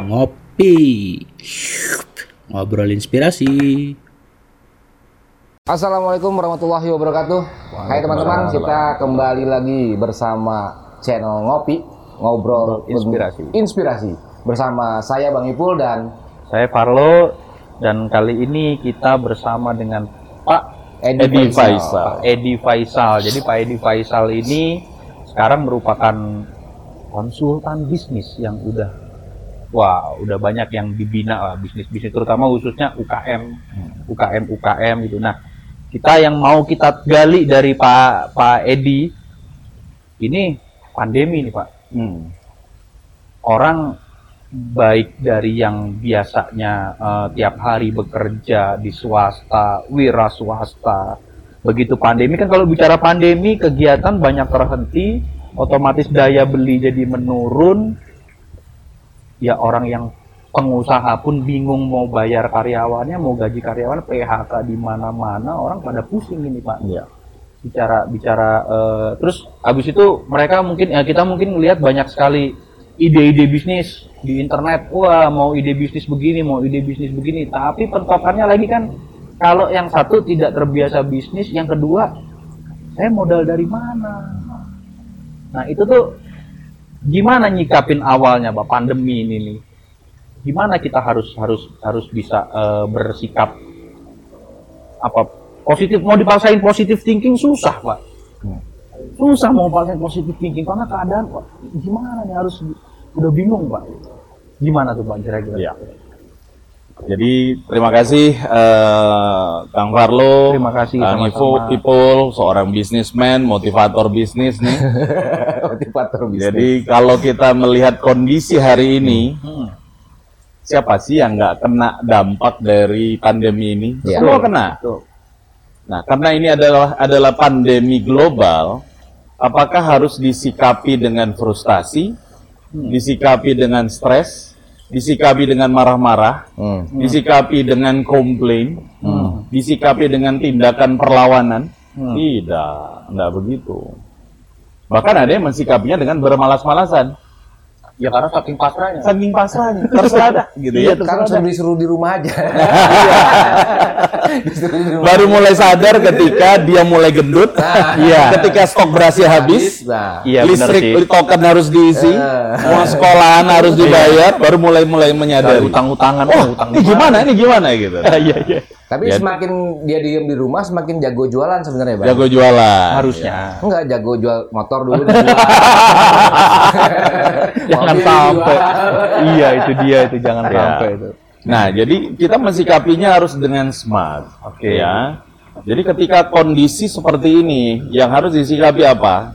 ngopi. Ngobrol inspirasi. Assalamualaikum warahmatullahi wabarakatuh. Hai teman-teman, kita kembali lagi bersama channel Ngopi, ngobrol Inspirasi. Inspirasi bersama saya Bang Ipul dan Saya Farlo dan kali ini kita bersama dengan Pak Edi Edi Faisal. Faisal. Pak Edi Faisal. Jadi Pak Edi Faisal ini sekarang merupakan konsultan bisnis yang udah wah udah banyak yang dibina lah bisnis-bisnis terutama khususnya UKM, UKM UKM gitu. Nah kita yang mau kita gali dari Pak Pak Edi ini pandemi nih Pak. orang baik dari yang biasanya eh, tiap hari bekerja di swasta, wira swasta. Begitu pandemi kan kalau bicara pandemi kegiatan banyak terhenti, otomatis daya beli jadi menurun. Ya orang yang pengusaha pun bingung mau bayar karyawannya, mau gaji karyawan, PHK di mana-mana, orang pada pusing ini Pak. Iya. bicara bicara eh, terus habis itu mereka mungkin ya kita mungkin melihat banyak sekali ide-ide bisnis di internet. Wah mau ide bisnis begini mau ide bisnis begini. Tapi pentokannya lagi kan kalau yang satu tidak terbiasa bisnis yang kedua saya modal dari mana? Nah itu tuh gimana nyikapin awalnya pak pandemi ini nih gimana kita harus harus harus bisa eh, bersikap apa positif mau dipaksain positif thinking susah pak susah mau paksain positif thinking karena keadaan pak gimana nih harus udah bingung pak gimana tuh pak kira-kira Iya. Jadi terima kasih eh, Kang Farlo, Terima kasih, Kang. Ivo, People, seorang bisnismen, motivator bisnis nih. motivator bisnis. Jadi kalau kita melihat kondisi hari ini, Hmm. siapa sih yang nggak kena dampak dari pandemi ini? Iya. Semua kena. Betul. Nah, karena ini adalah adalah pandemi global, apakah harus disikapi dengan frustasi, disikapi dengan stres, disikapi dengan marah-marah, Hmm. disikapi dengan komplain, disikapi dengan tindakan perlawanan? Hmm. Tidak, tidak begitu. Bahkan ada yang mensikapinya dengan bermalas-malasan, ya karena saking pasrahnya saking pasrahnya, terserah dah, gitu ya. Kan sudah disuruh di rumah aja. Disuruh di rumah. Baru mulai sadar ketika dia mulai gendut, Iya. ketika stok berasnya habis, Nah, iya listrik sih token harus diisi, Eh. uang sekolahan harus dibayar, baru mulai mulai dari menyadari. utang-utangan Oh, utang ini gimana? Ini gimana gitu? iya iya tapi Ya. semakin dia diem di rumah semakin jago jualan sebenarnya, Bang. Jago jualan. harusnya Enggak jago jual motor dulu. jangan sampai iya itu dia itu jangan Ya. sampai itu Nah, jadi kita mensikapinya harus dengan smart. Oke. Ya. Jadi ketika kondisi seperti ini, yang harus disikapi apa?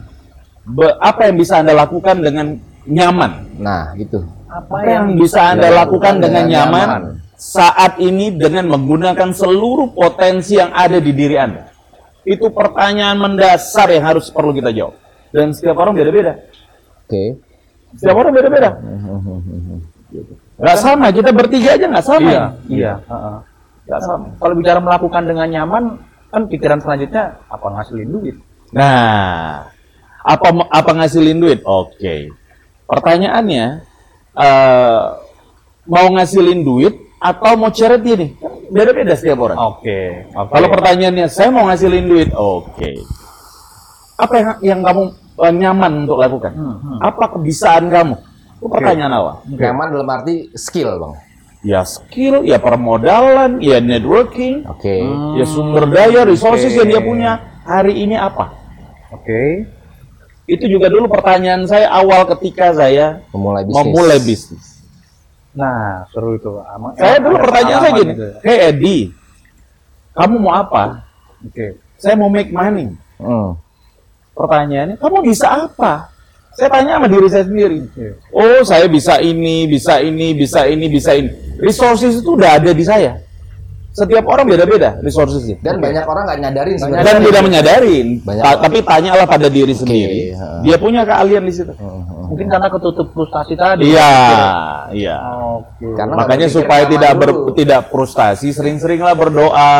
Be- apa yang bisa Anda lakukan dengan nyaman? Nah, gitu. Apa yang bisa Anda Yang lakukan dengan dengan nyaman, nyaman. Saat ini dengan menggunakan seluruh potensi yang ada di diri Anda? Itu pertanyaan mendasar yang harus perlu kita jawab. Dan setiap orang beda-beda. Oke. Setiap orang beda-beda. Nggak sama, kita bertiga aja nggak sama. iya iya heeh. Nggak sama. kalau bicara melakukan dengan nyaman kan pikiran selanjutnya apa ngasilin duit Nah, apa apa ngasilin duit? Oke. Pertanyaannya, eh, mau ngasilin duit atau mau charity nih? Beda-beda setiap orang. oke oke Kalau pertanyaannya, saya mau ngasilin duit, oke. Apa yang, yang kamu eh, nyaman untuk lakukan? Hmm, hmm. Apa kebisaan kamu? Itu pertanyaan awal. Nyaman dalam arti skill, Bang. Ya skill, ya permodalan, ya networking, Oke. ya sumber daya, resources Oke. yang dia punya. Hari ini apa? oke Itu juga dulu pertanyaan saya awal ketika saya Memulai bisnis. memulai bisnis. Nah seru itu Ama- Saya dulu pertanyaan saya gini, gitu ya. Hey Edi, kamu mau apa? oke Saya mau make money. Hmm. Pertanyaannya, kamu bisa apa? Saya tanya sama diri saya sendiri. Oh, saya bisa ini, bisa ini, bisa ini, bisa ini. Resources itu udah ada di saya. Setiap orang beda-beda resourcesnya. Dan banyak orang nggak nyadarin sebenarnya. Dan tidak menyadarin. Banyak Ta- tapi tanyalah pada diri sendiri. Dia punya keahlian di situ. mungkin karena ketutup frustasi tadi Iya, iya. Karena nggak Makanya supaya tidak ber- dulu. tidak frustasi, sering-seringlah berdoa,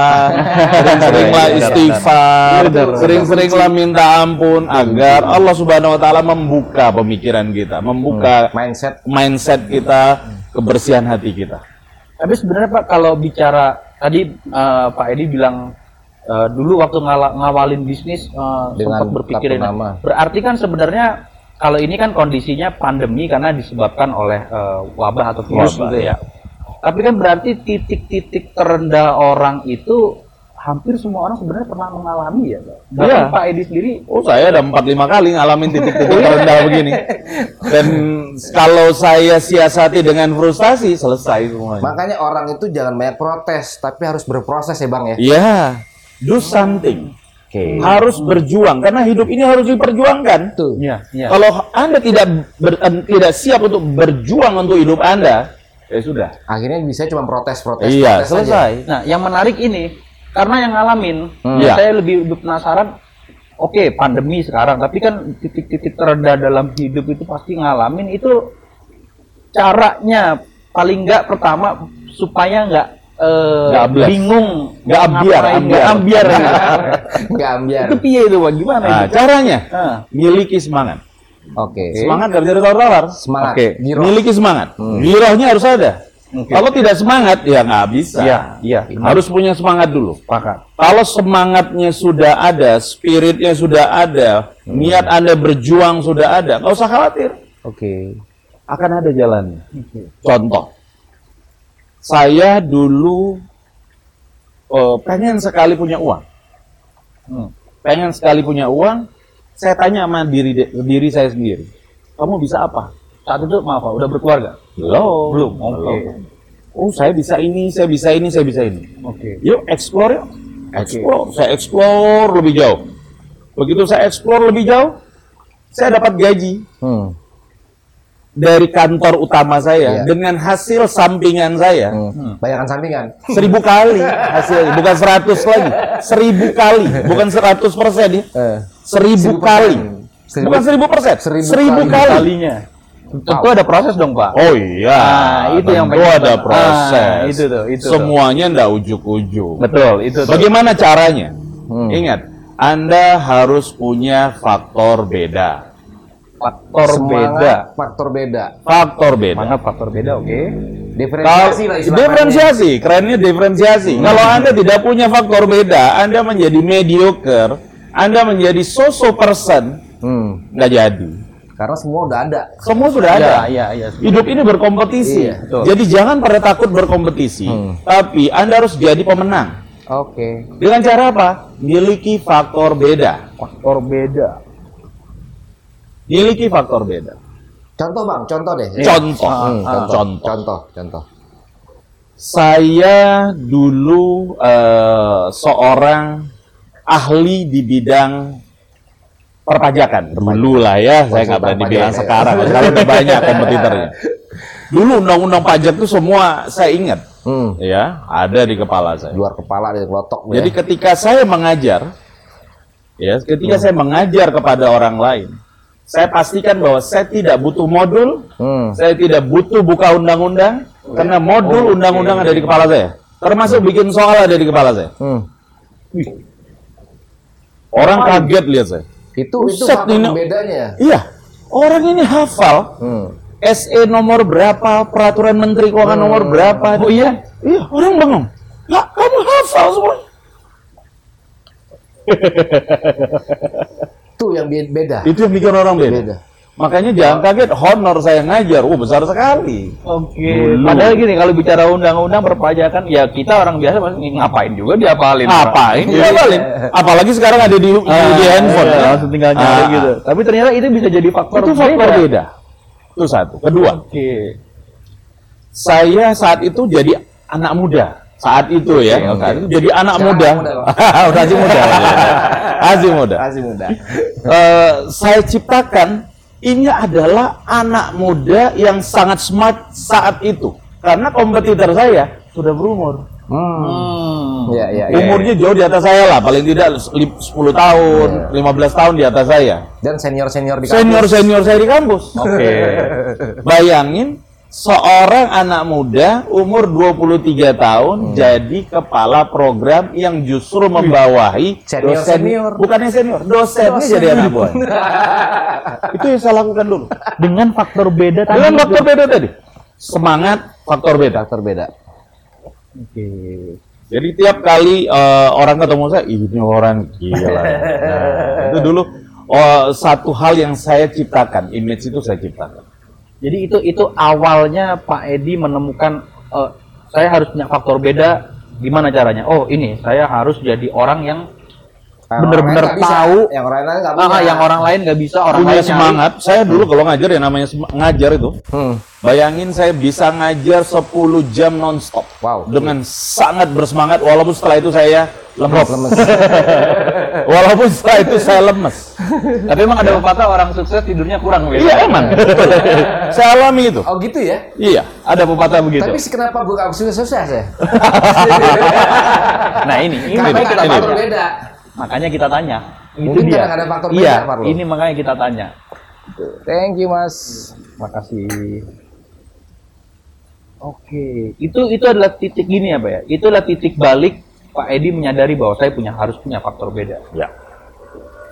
sering-seringlah istighfar, sering-seringlah minta ampun agar Allah Subhanahu wa taala membuka pemikiran kita, membuka Mindset mindset kita, kebersihan hati kita. Tapi sebenarnya Pak kalau bicara tadi eh, Pak Edi bilang eh, dulu waktu ngala- ngawalin bisnis eh, Dengan sempat berpikirin kartu nama. berarti kan sebenarnya kalau ini kan kondisinya pandemi karena disebabkan oleh eh, wabah atau virus gitu ya. Tapi kan berarti titik-titik terendah orang itu hampir semua orang sebenarnya pernah mengalami ya, Pak. Bahkan Iya. Pak Edi sendiri Oh saya ada empat lima kali ngalamin titik-titik terendah begini. Dan kalau saya siasati dengan frustasi selesai semuanya. Makanya orang itu jangan banyak protes, tapi harus berproses ya bang ya. Ya, do something. Oke. Harus berjuang karena hidup ini harus diperjuangkan. Tuh. Iya, iya. Kalau anda tidak ber- eh, tidak siap untuk berjuang untuk hidup anda, ya sudah. Akhirnya bisa cuma protes, protes, Iya, protes aja. selesai. Nah, yang menarik ini karena yang ngalamin, Hmm. ya Iya. saya lebih, lebih penasaran. Oke, pandemi sekarang, tapi kan titik-titik terendah dalam hidup itu pasti ngalamin itu caranya paling nggak pertama supaya nggak eh, Nggak ambles. bingung, Nggak ambiar, nggak ambiar. ambiar. Nggak ambiar. itu piye itu, Pak? Gimana Nah, itu? caranya Ah, miliki semangat. Oke. Semangat nggak bisa ditawar-tawar. Semangat. Oke, Giroh. miliki semangat. Girohnya harus ada. Oke. Kalau tidak semangat, ya nggak bisa. Iya, iya. Harus punya semangat dulu. Sepakat. Kalau semangatnya sudah ada, spiritnya sudah ada, niat Anda berjuang sudah ada, nggak usah khawatir. Oke. Akan ada jalannya. Contoh, saya dulu eh, pengen sekali punya uang. Hmm. Pengen sekali punya uang, saya tanya sama diri diri saya sendiri, kamu bisa apa? Saat itu maaf, udah berkeluarga. Belum. Belum, oke. Belum. Oh, saya bisa ini, saya bisa ini, saya bisa ini. Oke. Yuk explore yuk. Explore. Saya explore lebih jauh. Begitu saya explore lebih jauh, saya dapat gaji Hmm. dari kantor utama saya Iya. dengan hasil sampingan saya Hmm. Bayangkan sampingan. seribu kali hasilnya, bukan seratus lagi, seribu kali, bukan seratus persen ya, Eh. seribu Seribu kali, persen. Seribu- bukan seribu persen, seribu seribu kali. kali. Kalinya. Tentu ada proses dong, Pak. Oh iya, Nah, itu yang tentu pengen ada banget. proses. Ah, itu tuh, itu tuh. Semuanya ndak ujuk-ujuk. Betul, itu tuh. Bagaimana caranya? Hmm. Ingat, Anda harus punya faktor beda. faktor Semangat, beda. Faktor beda. Faktor beda. Mana faktor beda, oke? Diferensiasi lah istilahnya. diferensiasi, kerennya diferensiasi. Kalau Anda tidak punya faktor beda, Anda menjadi mediocre, Anda menjadi so-so person, Hmm. nggak jadi. Karena semua udah ada. Semua sudah ada. Iya, iya, iya. Hidup ini berkompetisi. Iya, betul. Jadi jangan pada takut berkompetisi, Hmm. tapi Anda harus jadi pemenang. Oke. Dengan cara apa? Miliki faktor beda. Faktor beda. Miliki faktor beda. Contoh bang, contoh deh. Contoh, Hmm, Ah, contoh, contoh. contoh, contoh. Saya dulu eh, seorang ahli di bidang perpajakan. Dulu lah ya, saya nggak berani bilang ya. sekarang. Sekarang udah banyak kompetitornya. Dulu undang-undang pajak itu semua saya ingat, Hmm. ya, ada di kepala saya. Luar kepala dari kelotok. Jadi ya. ketika saya mengajar, ya, ketika saya mengajar kepada orang lain, saya pastikan bahwa saya tidak butuh modul, Hmm. saya tidak butuh buka undang-undang, karena modul undang-undang ada di kepala saya. Termasuk bikin soal ada di kepala saya. Hmm. Orang kaget lihat saya. Itu itu Buset, faktor Nino. bedanya. Iya, orang ini hafal Hmm. SE nomor berapa, peraturan menteri keuangan nomor berapa. Oh iya? Iya, orang bengong. Lah, kamu hafal semua. Itu yang be- beda. Itu yang bikin orang beda. Beda. Makanya jangan kaget honor saya ngajar, oh besar sekali. Oke. Dulu. Padahal gini, kalau bicara undang-undang perpajakan, ya kita orang biasa pasti ngapain juga diapalin. Ngapain? Iya. Diapalin. Apalagi sekarang ada di, Ah, di handphone. iya, ya. langsung tinggal nyari Ah, gitu. Tapi ternyata itu bisa jadi faktor Itu faktor beda. Itu satu. Kedua, Oke. saya saat itu jadi anak muda. Saat itu ya, Oke, oke. saat itu jadi anak muda. muda, Udah masih muda. Masih muda. Masih muda. Eh, saya ciptakan ini adalah anak muda yang sangat smart saat itu. Karena kompetitor saya sudah berumur. Hmm. Hmm. Iya, iya, iya. Umurnya jauh di atas saya lah, paling tidak li- 10 tahun, 15 tahun di atas saya. Dan senior-senior di Senior-senior saya di kampus. Oke. Bayangin, seorang anak muda umur 23 tahun Hmm. jadi kepala program yang justru membawahi Senior- dosen senior. bukannya senior dosennya jadi anak buah itu yang saya lakukan dulu Dengan faktor beda tadi. dengan faktor beda tadi semangat faktor beda Faktor beda. Oke. jadi tiap kali eh, orang ketemu saya ini orang gila Nah, itu dulu oh, satu hal yang saya ciptakan image itu saya ciptakan Jadi itu itu awalnya Pak Edi menemukan eh, saya harus punya faktor beda gimana caranya? Oh, ini saya harus jadi orang Yang Bener-bener bisa. tahu. Yang orang lain nggak ah, punya. yang orang lain nggak bisa, orang punya lain nyari. semangat saya dulu kalau ngajar ya namanya ngajar itu Hmm. Bayangin saya bisa ngajar 10 jam nonstop. Wow. Dengan sangat bersemangat walaupun setelah itu saya lemes. Lemes. walaupun setelah itu saya lemes. Tapi emang ada pepatah orang sukses tidurnya kurang gitu. Iya emang. saya alami itu. Oh gitu ya? Iya, ada pepatah begitu. Tapi kenapa gue gak sukses sukses ya? Nah, ini ini Karena makanya kita ada faktor tanya. beda. Makanya kita tanya. Itu Mungkin dia. ada faktor iya, beda, ini makanya kita tanya. Thank you mas. Makasih. Oke, itu itu adalah titik gini ya, Pak ya. Itu adalah titik balik Pak Edi menyadari bahwa saya punya harus punya faktor beda. Ya.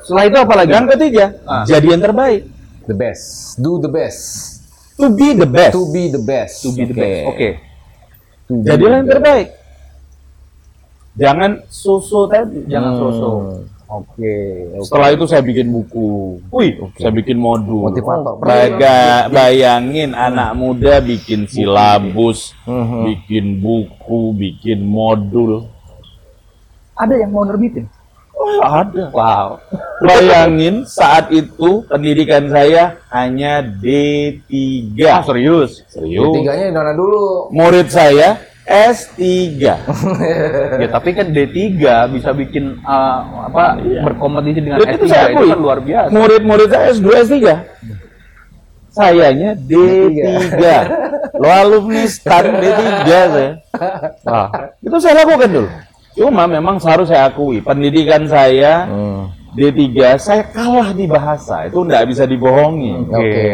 Setelah itu apa lagi? Yang ketiga, Ah. jadi yang terbaik. The best. Do the best. To be the best. To be the best. to be the best. Oke. To be Jadilah yang terbaik. Jangan susu tadi. Jangan Hmm. sosok. Oke. Setelah itu saya bikin buku. Wih, saya bikin modul. Motivator. Baga, bayangin anak muda bikin silabus, Mhm. bikin buku, bikin modul. Ada yang mau nerbitin? Wah, ada. Wow. Bayangin saat itu pendidikan saya hanya D3. Ah, serius? Serius. Tiganya di mana dulu? Murid saya S3. ya tapi kan D3 bisa bikin uh, apa berkompetisi dengan Dan S3 itu itu, saya akui. kan luar biasa. Murid-murid saya S2, S3. Sayanya D3. Lo alumni stan D3 saya. Wah, itu saya lakukan dulu. Cuma memang harus saya akui, pendidikan saya Hmm. D3, saya kalah di bahasa. Itu nggak bisa dibohongi. Oke.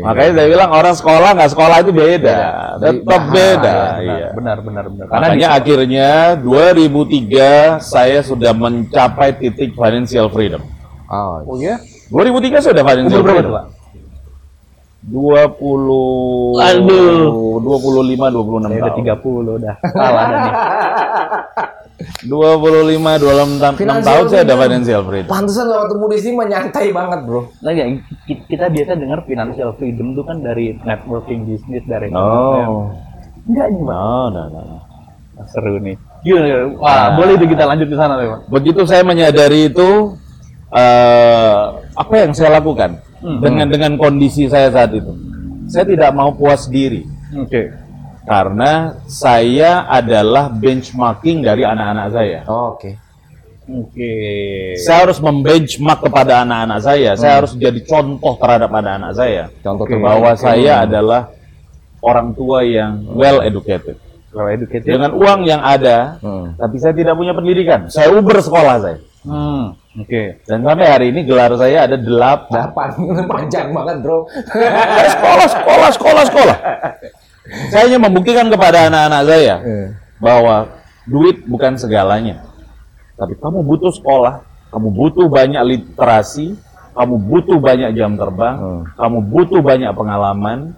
Makanya saya bilang orang sekolah nggak sekolah itu beda. Dari Tetap bahasa, beda. ya, iya. Benar, benar, benar. Karena Makanya di- akhirnya 2003 saya sudah mencapai titik financial freedom. Oh, Oh ya? 2003 sudah financial Umur berapa freedom. Pak? 20 Aduh. 25 26 Saya udah tahun. 30 udah. Salah dah nih. 25 26 ta- 6 Financial tahun saya freedom. financial freedom. Pantesan lo ketemu di sini menyantai banget bro. Nah, ya, ki- kita biasa dengar financial freedom itu kan dari networking bisnis dari Oh. Enggak ini, Pak. No, no, no. Nah, Seru nih. Gila, gila. Wah, boleh itu kita lanjut ke sana, Pak. Begitu saya menyadari itu eh apa yang saya lakukan Hmm. dengan dengan kondisi saya saat itu. Saya tidak mau puas diri Oke. Karena saya adalah benchmarking dari anak-anak saya. Oh, Oke. Oke. Saya harus membenchmark kepada anak-anak saya. Saya harus jadi contoh terhadap anak-anak saya. Contoh terbaik. Bahwa saya adalah orang tua yang well educated. Kalau educated. Dengan uang yang ada, Hmm. tapi saya tidak punya pendidikan. Saya uber sekolah saya. Hmm. Oke. Dan sampai hari ini gelar saya ada delapan. Delapan panjang banget bro. Sekolah, sekolah, sekolah, sekolah. Saya hanya membuktikan kepada anak-anak saya bahwa duit bukan segalanya. Tapi kamu butuh sekolah, kamu butuh banyak literasi, kamu butuh banyak jam terbang, Hmm. kamu butuh banyak pengalaman.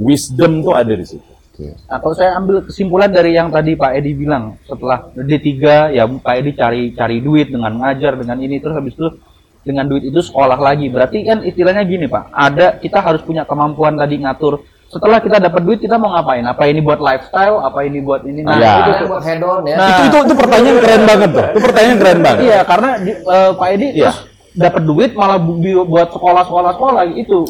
Wisdom tuh ada di situ. Oke. Nah, kalau saya ambil kesimpulan dari yang tadi Pak Edi bilang, setelah D3 ya Pak Edi cari cari duit dengan ngajar dengan ini terus habis itu dengan duit itu sekolah lagi. Berarti kan istilahnya gini, Pak. Ada kita harus punya kemampuan tadi ngatur setelah kita dapat duit kita mau ngapain? Apa ini buat lifestyle? Apa ini buat ini? Nah, Ya. itu Itu buat head on ya. Nah, itu, itu itu pertanyaan keren banget tuh. Itu pertanyaan keren banget. Iya, karena di- eh, Pak Edi Iya. terus dapat duit malah buat sekolah-sekolah sekolah itu.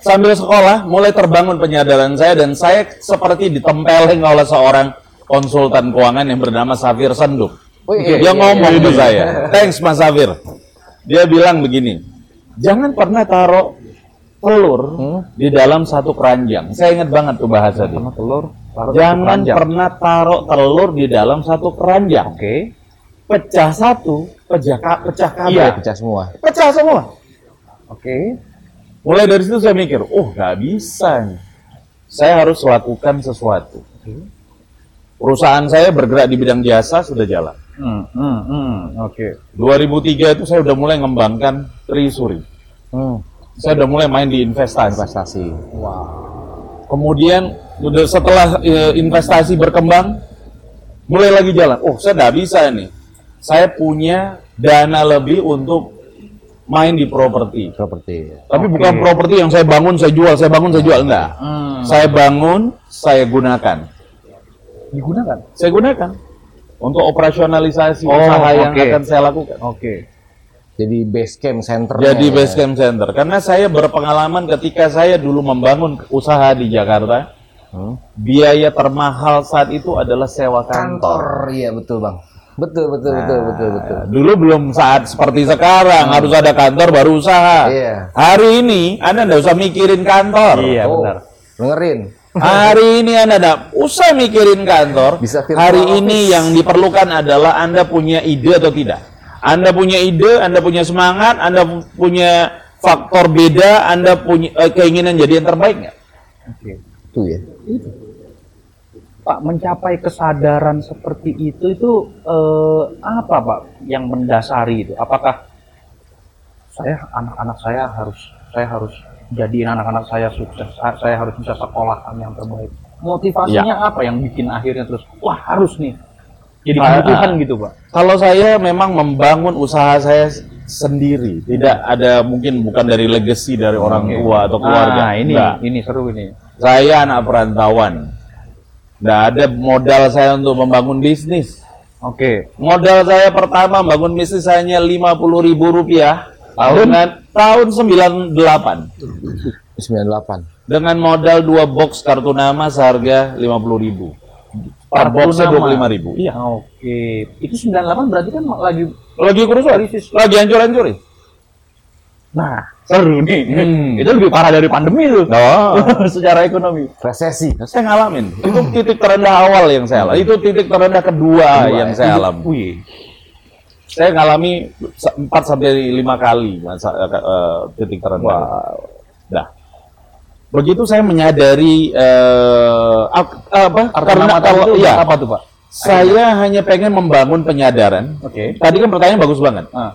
Sambil sekolah, mulai terbangun penyadaran saya dan saya seperti ditempeleng oleh seorang konsultan keuangan yang bernama Safir Senduk. Oh, iya, Dia iya, ngomong iya, ke iya. saya, thanks Mas Safir. Dia bilang begini, jangan pernah taruh telur di dalam satu keranjang. Saya ingat banget tuh bahasa dia. Telur. taruh Jangan pernah taruh telur di dalam satu keranjang. Oke. Pecah satu, pecah pecah kabel. Iya, pecah semua. Pecah semua. Oke. Mulai dari situ saya mikir, oh nggak bisa nih. saya harus lakukan sesuatu. Perusahaan saya bergerak di bidang jasa sudah jalan. Hmm, hmm, hmm, oke. 2003 itu saya udah mulai ngembangkan Trisuri. Hmm. Saya udah mulai main di investasi. Investasi. Kemudian udah setelah eh, investasi berkembang, mulai lagi jalan. Oh, saya nggak bisa nih. Saya punya dana lebih untuk main di properti. Properti. Tapi bukan properti yang saya bangun, saya jual, saya bangun, saya jual. Enggak. Hmm. Saya bangun, saya gunakan. Digunakan. Saya gunakan untuk operasionalisasi Oh, usaha yang oke. akan saya lakukan. Oke. Jadi base camp center. Jadi base camp center. Karena saya berpengalaman ketika saya dulu membangun usaha di Jakarta, Hmm. biaya termahal saat itu adalah sewa kantor. Kantor, iya betul bang. Betul betul betul betul betul. Nah, dulu belum saat seperti sekarang harus ada kantor baru usaha. Iya. Hari ini Anda nggak usah mikirin kantor. Iya, Oh, benar. Dengerin. Hari ini Anda nggak usah mikirin kantor. Bisa Hari office. ini yang diperlukan adalah Anda punya ide atau tidak. Anda punya ide, Anda punya semangat, Anda pu- punya faktor beda, Anda punya eh, keinginan jadi yang terbaik nggak? Oke. Itu ya. Pak mencapai kesadaran seperti itu itu eh, apa Pak yang mendasari itu? Apakah saya anak-anak saya harus saya harus jadiin anak-anak saya sukses, sa- saya harus bisa sekolahkan yang terbaik. Motivasinya apa yang bikin akhirnya terus wah harus nih jadi Ah, kebutuhan ah. gitu Pak? Kalau saya memang membangun usaha saya sendiri, tidak ada mungkin bukan dari legacy dari orang tua atau keluarga. Ah, ini Enggak. ini seru ini. Saya anak perantauan. Nggak ada modal saya untuk membangun bisnis. Oke. Modal saya pertama bangun bisnis hanya 50 ribu rupiah tahun tahun 98 98. dengan modal dua box kartu nama seharga 50 ribu. Per boxnya nama. 25 ribu. Iya. Oke. Itu 98 berarti kan lagi Lagi kerusuhan, lagi hancur-hancurin. Nah, seru nih. Hmm. Itu lebih parah dari pandemi tuh. Oh. Secara ekonomi. Resesi. saya ngalamin. Itu titik terendah awal yang saya alami. Itu titik terendah kedua, yang ya. saya alami. Wih. Saya ngalami 4 sampai 5 kali masa, eh, eh, titik terendah. Nah, begitu saya menyadari eh, ap- apa? Kartu karena kalau itu iya, apa tuh, Pak? saya hanya pengen membangun penyadaran. Oke. Tadi kan pertanyaan bagus banget. Ah,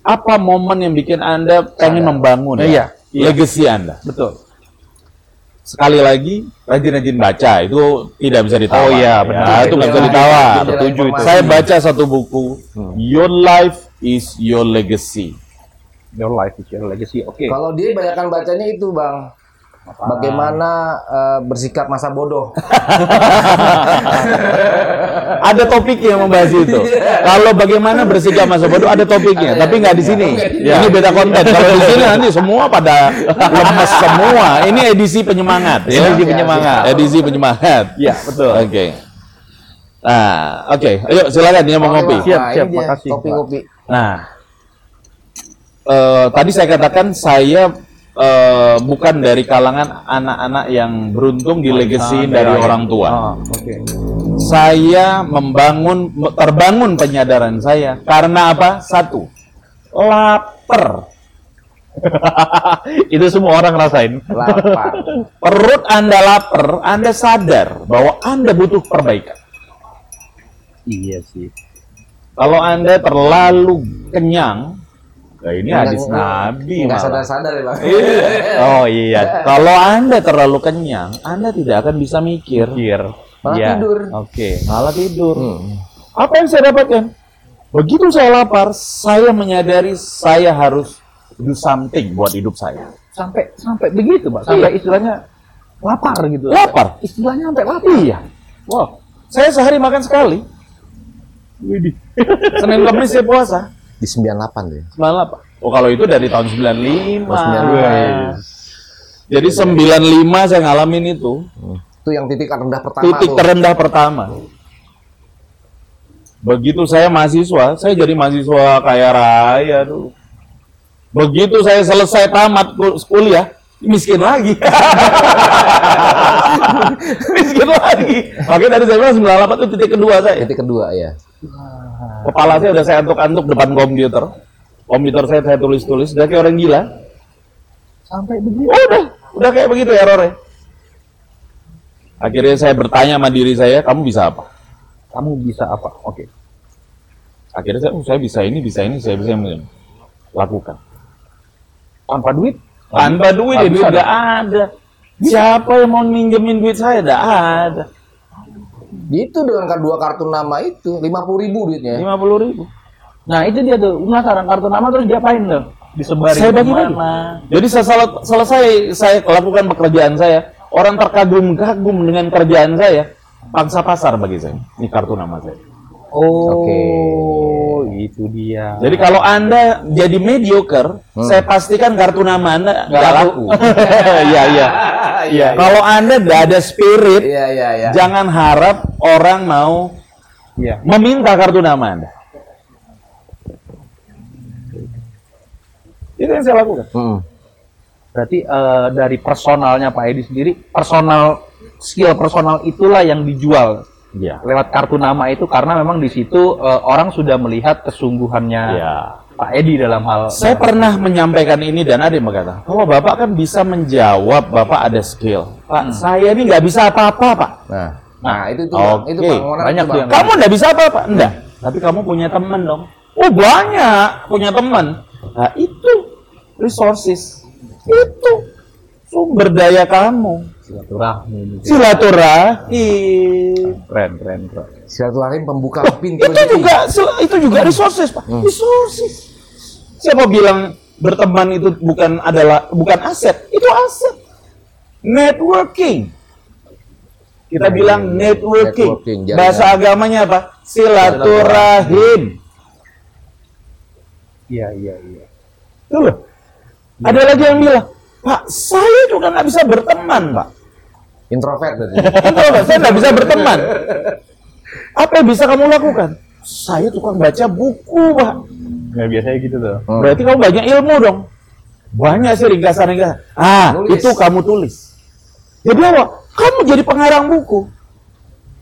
Apa momen yang bikin Anda pengen membangun Eh, iya, iya. legacy Anda? betul. Sekali lagi, rajin-rajin baca itu tidak bisa ditawar. Oh iya, benar. Ya, itu nggak bisa Itu ditawar. Setuju itu. Saya baca satu buku, Your Life is Your Legacy. Your life is your legacy. Oke. Kalau dia banyakkan bacanya itu bang. Bagaimana eh, bersikap masa bodoh. ada topiknya yang membahas itu. Kalau bagaimana bersikap masa bodoh ada topiknya, tapi nggak di sini. Ya. Ini beda konten. Kalau di sini nanti semua pada lemes semua. Ini edisi penyemangat. ya. Edisi penyemangat. Edisi penyemangat. Iya, betul. Oke. Nah, oke. Ayo silakan dia mau ngopi. Siap, Nah, siap, makasih, Kopi-kopi. Nah, eh, tadi saya katakan saya eh, bukan dari kalangan anak-anak yang beruntung di legacy Ah, dari orang tua. Ah, Oke. Saya membangun, terbangun penyadaran saya karena apa? Satu, lapar. Itu semua orang ngerasain. Lapar. Perut Anda lapar, Anda sadar bahwa Anda butuh perbaikan. Iya sih. Kalau Anda terlalu kenyang, ya ini hadis Nabi. Nggak malah. sadar-sadar ya bang. Oh iya. Kalau Anda terlalu kenyang, Anda tidak akan bisa mikir. Pikir. Malah Iya. tidur. Oke. Malah tidur. Hmm. Apa yang saya dapatkan? Begitu saya lapar, saya menyadari saya harus do something buat hidup saya. Sampai sampai begitu, Pak. Sampai istilahnya lapar gitu. Lapar? Istilahnya sampai lapar. Iya. Wow. Saya sehari makan sekali. Widih. Senin Kamis saya puasa. Di 98 deh. 98. Oh kalau itu dari tahun 95. Oh, 95. Jadi 95 saya ngalamin itu. Itu yang titik rendah pertama Titik tuh. terendah pertama. Begitu saya mahasiswa, saya jadi mahasiswa kaya raya tuh. Begitu saya selesai tamat kul- kuliah, miskin lagi. miskin lagi. Makanya dari saya bilang 98 itu titik kedua saya. Titik kedua ya. Kepala saya udah saya antuk-antuk depan komputer. Komputer saya saya tulis-tulis, udah kayak orang gila. Sampai begitu. Oh, udah, udah kayak begitu errornya. Akhirnya saya bertanya sama diri saya, kamu bisa apa? Kamu bisa apa? Oke. Akhirnya saya, oh, saya bisa ini, bisa ini, saya bisa ini. Lakukan. Tanpa duit? Tanpa duit, ya, Nggak duit bisa nggak ada. Siapa yang mau minjemin duit saya? Nggak ada. Gitu dengan kedua kartu nama itu, 50 ribu duitnya. Lima puluh ribu. Nah itu dia tuh, penasaran kartu nama terus diapain tuh? Disebarin Saya bagi-bagi. ke mana? Jadi setelah selesai saya lakukan pekerjaan saya, orang terkagum-kagum dengan kerjaan saya, pangsa pasar bagi saya. Ini kartu nama saya. Oh, Oke. itu dia. Jadi kalau Anda jadi mediocre, saya pastikan kartu nama Anda nggak laku. Iya, iya. Iya. Kalau Anda nggak ada spirit, Iya, iya, iya. jangan harap orang mau Iya. meminta kartu nama Anda. Itu yang saya lakukan. Hmm. Berarti eh, dari personalnya Pak Edi sendiri, personal skill personal itulah yang dijual Iya. lewat kartu nama itu karena memang di situ eh, orang sudah melihat kesungguhannya Iya. Pak Edi dalam hal Saya pernah menyampaikan ini dan ada yang berkata, bahwa Bapak kan bisa menjawab, Bapak ada skill. Pak, saya ini nggak bisa apa-apa, Pak. Nah, nah itu itu Bang. Mana Banyak Bang? yang- Kamu nggak bisa apa-apa? Enggak. Tapi kamu punya teman dong. Oh banyak punya teman. Nah itu resources. Itu sumber daya kamu. Silaturahmi. Silaturahmi. Keren, keren, keren. Silaturahim pembuka pintu Itu juga itu juga resources, Pak. Resources. Siapa bilang berteman itu bukan adalah bukan aset? Itu aset. Networking. Kita bilang networking. Networking, jaringan. Bahasa agamanya apa? Silaturahim. Iya, iya, iya. Itu loh. Ada lagi yang bilang, Pak, saya juga nggak bisa berteman, Pak. Introvert berarti. Introvert, saya nggak bisa berteman. Apa yang bisa kamu lakukan? Saya tukang baca buku, Pak. Nah, biasanya gitu tuh. Hmm. Berarti kamu banyak ilmu dong. Banyak sih ringkasan-ringkasan. Ah, Nulis. itu kamu tulis. Jadi apa? Kamu jadi pengarang buku.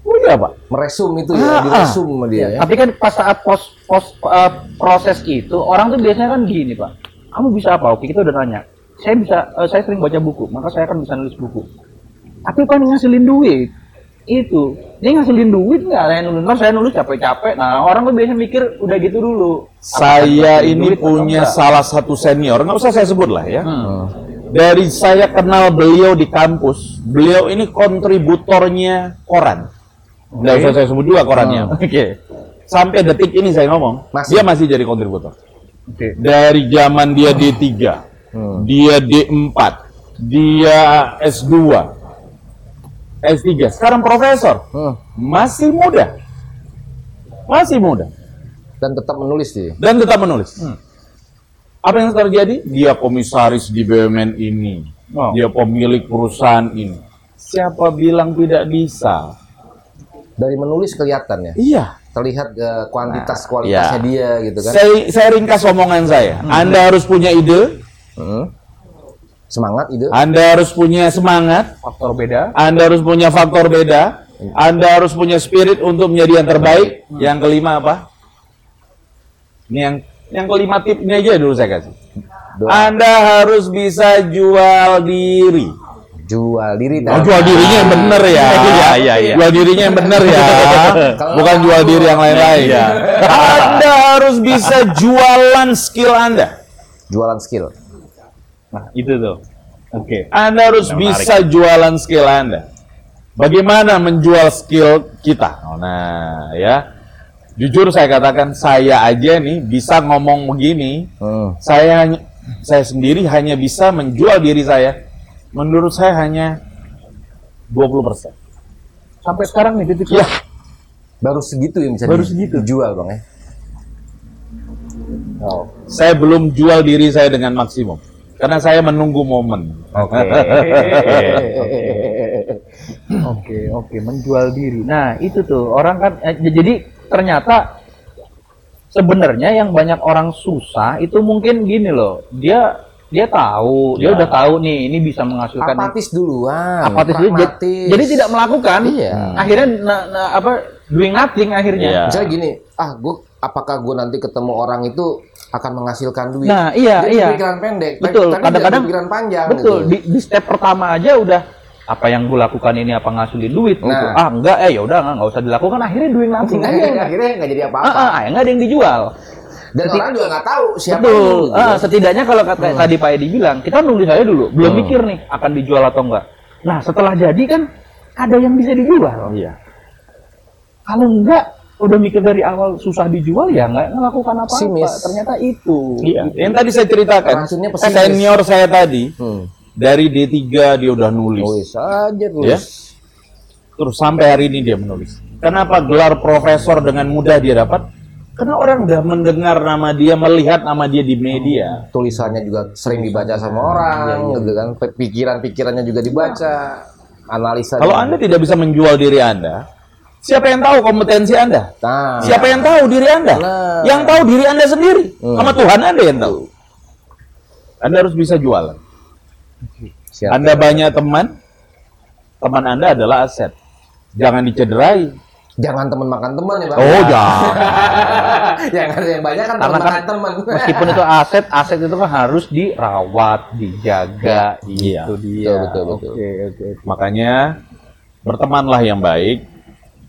Oh iya, Pak. Meresum itu Ah, ya, ah. diresum sama dia ya. Tapi kan pas saat pos, pos eh, proses itu orang tuh biasanya kan gini pak, kamu bisa apa? Oke kita udah nanya. Saya bisa, eh, saya sering baca buku, maka saya akan bisa nulis buku. Tapi kan ngasilin duit itu, dia ngasilin duit nggak? Saya nulis, ntar saya nulis capek-capek. Nah orang tuh biasanya mikir udah gitu dulu. Saya ini duit punya salah satu senior, nggak usah saya sebut lah ya. Hmm. Dari saya kenal beliau di kampus, beliau ini kontributornya koran. Nggak usah saya sebut juga korannya. Oke. Sampai detik ini saya ngomong, Masih. dia masih jadi kontributor. Oke. Dari zaman dia D3, Hmm. dia D4, dia S2, S3, sekarang profesor. Hmm. Masih muda. Masih muda. Dan tetap menulis sih. Dan tetap menulis. Apa yang terjadi? Dia komisaris di BUMN ini. Wow. Dia pemilik perusahaan ini. Siapa bilang tidak bisa? Dari menulis kelihatan ya. Iya. Terlihat eh, kuantitas Nah, kualitasnya iya. dia gitu kan. Saya, saya ringkas omongan saya. Anda harus punya ide, Hmm. Semangat ide. Anda harus punya semangat, Faktor beda. Anda harus punya faktor beda, Anda harus punya spirit untuk menjadi yang terbaik. Yang kelima apa? Ini yang yang kelima tip ini aja dulu saya kasih. Doa. Anda harus bisa jual diri. Jual diri. Oh, jual dirinya yang bener ya. Iya, iya, iya. Jual dirinya yang bener ya. Bukan jual diri yang lain-lain. Iya. Anda harus bisa jualan skill Anda. Jualan skill. Nah itu tuh. Oke. Anda harus bisa jualan skill Anda. Bagaimana menjual skill kita? Nah, ya. Jujur saya katakan saya aja nih bisa ngomong begini. Hmm. Saya hanya saya sendiri hanya bisa menjual diri saya. Menurut saya hanya 20%. Sampai sekarang nih titik. Ya, Baru segitu yang bisa Baru segitu. dijual bang ya. Oh. saya belum jual diri saya dengan maksimum. Karena saya menunggu momen. Oke. Oke, oke, menjual diri. Nah, itu tuh orang kan eh, jadi ternyata sebenarnya yang banyak orang susah itu mungkin gini loh. Dia dia tahu, dia Ya. udah tahu nih ini bisa menghasilkan Apatis duluan. apatis dulu. Jadi, jadi tidak melakukan. Iya. Akhirnya na- na- apa doing nothing akhirnya. Iya. Misalnya gini, ah gue apakah gue nanti ketemu orang itu akan menghasilkan duit? Nah, iya, Dia iya. Pikiran pendek. Betul, Tapi kadang-kadang pikiran panjang. Betul, gitu. di, di step pertama aja udah apa yang gue lakukan ini apa ngasilin duit gitu. Nah. Ah enggak, eh ya udah nggak nggak usah dilakukan. Akhirnya doing nothing aja. Akhirnya, akhirnya nggak jadi Ah, apa-apa. ah, ah, nggak ada yang dijual. Dan Seti- orang juga nggak tahu siapa Betul. lu, gitu. Ah, setidaknya kalau kata tadi Pak Edi bilang, kita nulis aja dulu, belum mikir nih akan dijual atau enggak. Nah, setelah jadi kan ada yang bisa dijual. Iya. Kalau enggak, udah mikir dari awal susah dijual ya nggak melakukan apa-apa. Ternyata itu. Iya. Yang tadi saya ceritakan, Racunnya pesimis. senior saya tadi Hmm. dari D3 dia udah nulis. Nulis aja tulis. Ya. Terus sampai hari ini dia menulis. Kenapa gelar profesor dengan mudah dia dapat? Karena orang udah mendengar nama dia, melihat nama dia di media. Tulisannya juga sering dibaca sama orang, gitu kan. Pikiran-pikirannya juga dibaca. Analisa. Kalau juga. Anda tidak bisa menjual diri Anda, siapa yang tahu kompetensi Anda? Nah, Siapa yang tahu diri Anda? Nah. Yang tahu diri Anda sendiri. Hmm. Sama Tuhan Anda yang tahu. Anda harus bisa jualan. siap. Anda banyak teman, teman Anda adalah aset. Jangan dicederai. Jangan teman makan teman ya, Bang. Oh, jangan. Jangan yang banyak kan teman kan makan teman. Meskipun itu aset, aset itu kan harus dirawat, dijaga, Iya. itu dia. Betul, betul, betul. Oke, oke. Makanya bertemanlah yang baik.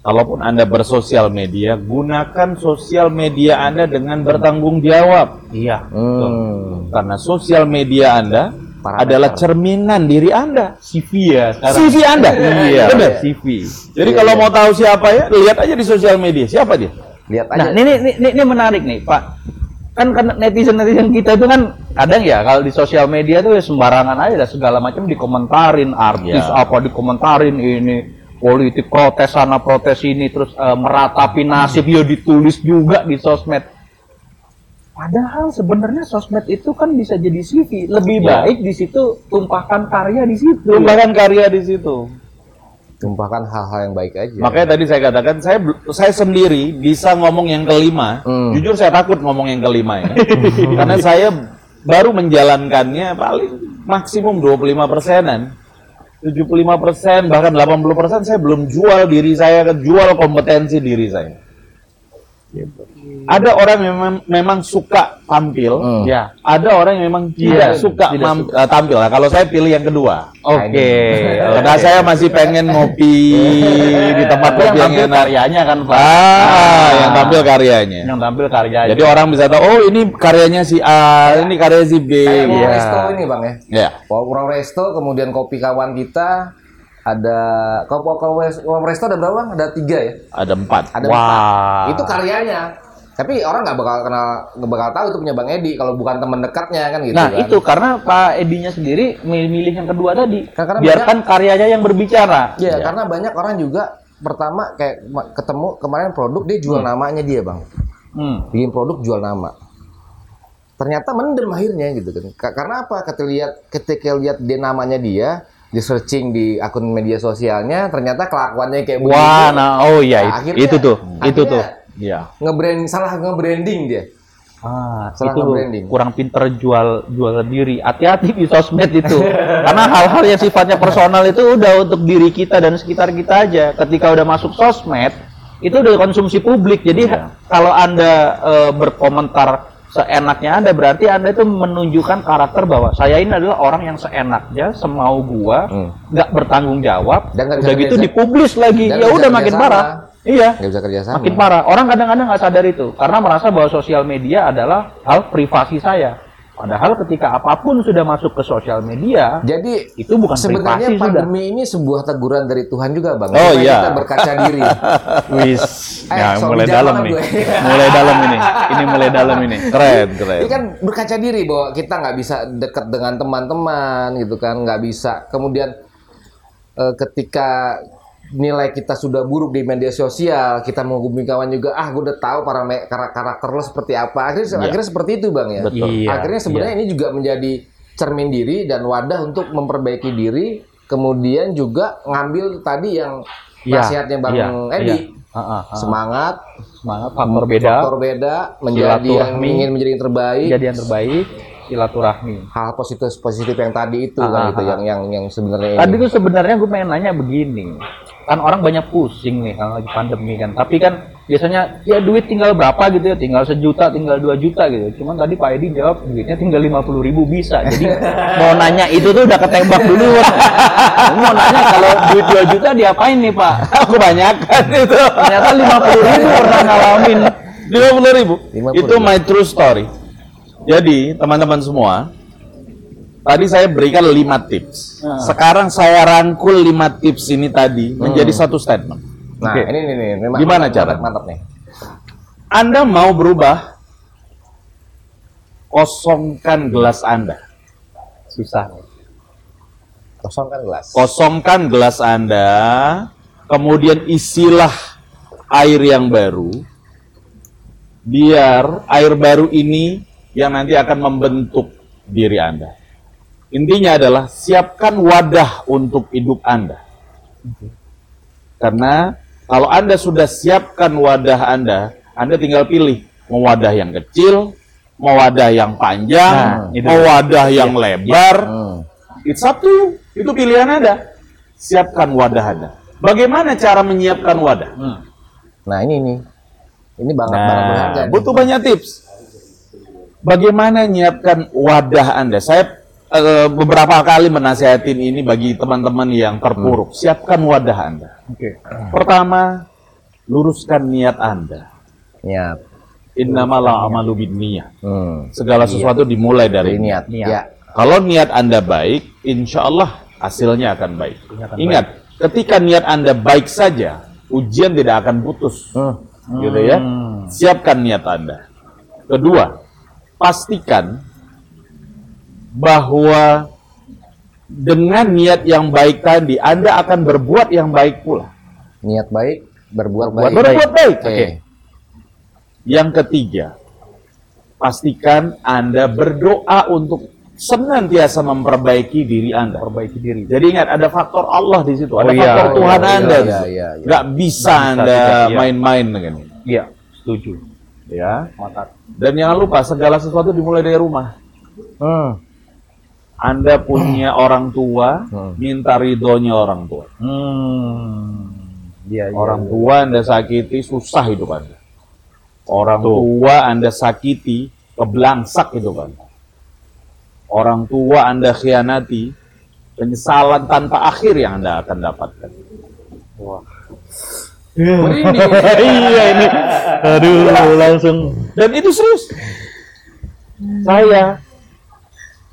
Kalaupun Anda bersosial media, gunakan sosial media Anda dengan bertanggung jawab. Iya. Hmm. Karena sosial media Anda Parameter. adalah cerminan diri Anda. CV ya sekarang. CV Anda. Iya, Benar. CV. Jadi kalau mau tahu siapa ya, lihat aja di sosial media. Siapa dia? Lihat aja. Nah, ini, ini, ini, ini menarik nih, Pak. Kan kan netizen-netizen kita itu kan kadang ya kalau di sosial media tuh ya sembarangan aja segala macam dikomentarin, artis Ya. apa dikomentarin ini politik protes sana protes ini terus eh, meratapi nasib ya ditulis juga di sosmed. Padahal sebenarnya sosmed itu kan bisa jadi CV. Lebih Ya. baik di situ tumpahkan karya di situ. Tumpahkan karya di situ. Tumpahkan hal-hal yang baik aja. Makanya tadi saya katakan saya saya sendiri bisa ngomong yang kelima. Hmm. Jujur saya takut ngomong yang kelima ya. Karena saya baru menjalankannya paling maksimum 25 persenan. 75 persen bahkan 80 persen saya belum jual diri saya, jual kompetensi diri saya. Gitu. Ada orang yang memang, memang suka tampil, Hmm. Ya. ada orang yang memang tidak Iya, suka tidak mam- eh, tampil. Nah, kalau saya pilih yang kedua. Oke. Karena saya masih pengen ngopi di tempat Tapi yang kopi yang tampil enak. karyanya kan, Pak. Ah, yang tampil karyanya. Yang tampil karyanya. Jadi orang bisa tahu, oh ini karyanya si A, ini karya si B. Kayak Iya. Resto ini bang ya. Ya. Wow Resto, kemudian kopi kawan kita ada kalau kalau Wow Resto ada berapa? Bang? Ada tiga ya. Ada empat. Ada Wah. empat. Itu karyanya. Tapi orang nggak bakal kenal, nggak bakal tahu itu punya Bang Edi kalau bukan teman dekatnya kan gitu. Nah kan. itu karena Pak Edinya sendiri milih yang kedua tadi. Karena Biarkan karyanya yang berbicara. Iya, karena banyak orang juga pertama kayak ketemu kemarin produk dia jual namanya dia bang, Hmm. bikin produk jual nama. Ternyata mendem akhirnya gitu kan. Ka- Karena apa? Ketika lihat ketika lihat dia namanya dia, di searching di akun media sosialnya, ternyata kelakuannya kayak Wah, begini. nah oh iya Nah, itu, akhirnya- itu tuh, itu tuh. Iya. ngebrand salah nge-branding dia. Ah, Salah itu nge-branding. kurang pinter jual jual diri. Hati-hati di sosmed itu. Karena hal-hal yang sifatnya personal itu udah untuk diri kita dan sekitar kita aja. Ketika udah masuk sosmed, itu udah konsumsi publik. Jadi Iya. kalau Anda eh, berkomentar seenaknya Anda berarti Anda itu menunjukkan karakter bahwa saya ini adalah orang yang seenaknya, semau gua, Hmm. nggak bertanggung jawab. Dan udah gitu kerja- dipublis lagi. Ya udah makin parah. Iya. Nggak bisa kerja sama. Makin parah. Orang kadang-kadang nggak sadar itu karena merasa bahwa sosial media adalah hal privasi saya. Padahal ketika apa pun sudah masuk ke sosial media, Jadi itu bukan sebenarnya privasi sudah. pandemi ini sebuah teguran dari Tuhan juga bang. Oh, Supaya iya. Kita berkaca diri. Wis, Eh, ya mulai dalam nih. gue. mulai dalam ini. Ini mulai dalam ini. Keren, keren. Ini kan berkaca diri bahwa kita nggak bisa dekat dengan teman-teman gitu kan, nggak bisa. Kemudian eh, ketika nilai kita sudah buruk di media sosial, kita mau hubungi kawan juga, ah gue udah tahu kar- karakter lo seperti apa. Akhirnya, Iya. akhirnya seperti itu bang ya. Betul. Iya, Akhirnya sebenarnya ini juga menjadi cermin diri dan wadah untuk memperbaiki diri. Kemudian juga ngambil tadi yang Iya, nasihatnya bang iya, Edi, iya. Ah, ah, ah. semangat, Semangat faktor beda, faktor beda, menjadi yang ingin menjadi yang terbaik. jadi yang terbaik, silaturahmi. hal positif positif yang tadi itu Ah, kan ah, gitu ah. yang yang yang sebenarnya Tadi ini. tuh sebenarnya gue pengen nanya begini, kan orang banyak pusing nih kalau lagi pandemi kan, tapi kan biasanya ya duit tinggal berapa gitu ya, tinggal sejuta, tinggal dua juta gitu. Cuman tadi Pak Edi jawab duitnya tinggal lima puluh ribu bisa. Jadi mau nanya itu tuh udah ketembak dulu. mau nanya kalau duit dua juta diapain nih Pak? Aku banyak kan itu. Ternyata lima puluh ribu pernah ngalamin. Lima puluh ribu. 50.000. Itu my true story. Jadi teman-teman semua, tadi saya berikan lima tips. Nah. Sekarang saya rangkul lima tips ini tadi menjadi satu statement. Nah, Oke. ini, ini, ini, ini Gimana mantap, cara? Mantap nih. Anda mau berubah, kosongkan gelas Anda. Susah. Kosongkan gelas. Kosongkan gelas Anda, kemudian isilah air yang baru. Biar air baru ini yang nanti akan membentuk diri Anda. Intinya adalah siapkan wadah untuk hidup Anda. Karena kalau Anda sudah siapkan wadah Anda, Anda tinggal pilih mau wadah yang kecil, mau wadah yang panjang, Nah, mau wadah yang lebar. Hmm. It's up to you. Itu pilihan Anda. Siapkan wadah Anda. Bagaimana cara menyiapkan wadah? Hmm. Nah, ini nih. Ini banget banget berharga. Nah, nih. butuh banyak tips. Bagaimana menyiapkan wadah Anda? Saya eh, beberapa kali menasihatin ini bagi teman-teman yang terpuruk. Siapkan wadah Anda. Oke. Pertama, luruskan niat Anda. Niat. Innamal a'malu binniyah. Hmm. Segala sesuatu dimulai Dari niat. Niat. Ya. Kalau niat Anda baik, insya Allah hasilnya akan baik. akan Ingat, ketika niat Anda baik saja, ujian tidak akan putus. Hmm. Gitu ya. Siapkan niat Anda. Kedua, pastikan bahwa dengan niat yang baik tadi, Anda akan berbuat yang baik pula. Niat baik, berbuat Berbuat baik. Berbuat baik. Oke. Yang ketiga, pastikan Anda berdoa untuk senantiasa memperbaiki diri Anda. Perbaiki diri. Jadi ingat ada faktor Allah di situ, ada Oh, iya. faktor Oh, Tuhan iya, Anda. iya, iya, iya. Nggak bisa Anda iya. main-main dengan ini. Iya, setuju. Ya. Dan jangan lupa segala sesuatu dimulai dari rumah. Hmm. Anda punya orang tua, Hmm. minta ridhonya orang tua. Hmm. Iya, iya. Orang tua Anda sakiti, susah hidup Anda. Orang tua Anda sakiti, keblangsak hidup Anda. Orang tua Anda khianati, penyesalan tanpa akhir yang Anda akan dapatkan. Wah. Iya ini. Aduh, langsung. Dan itu serius. Saya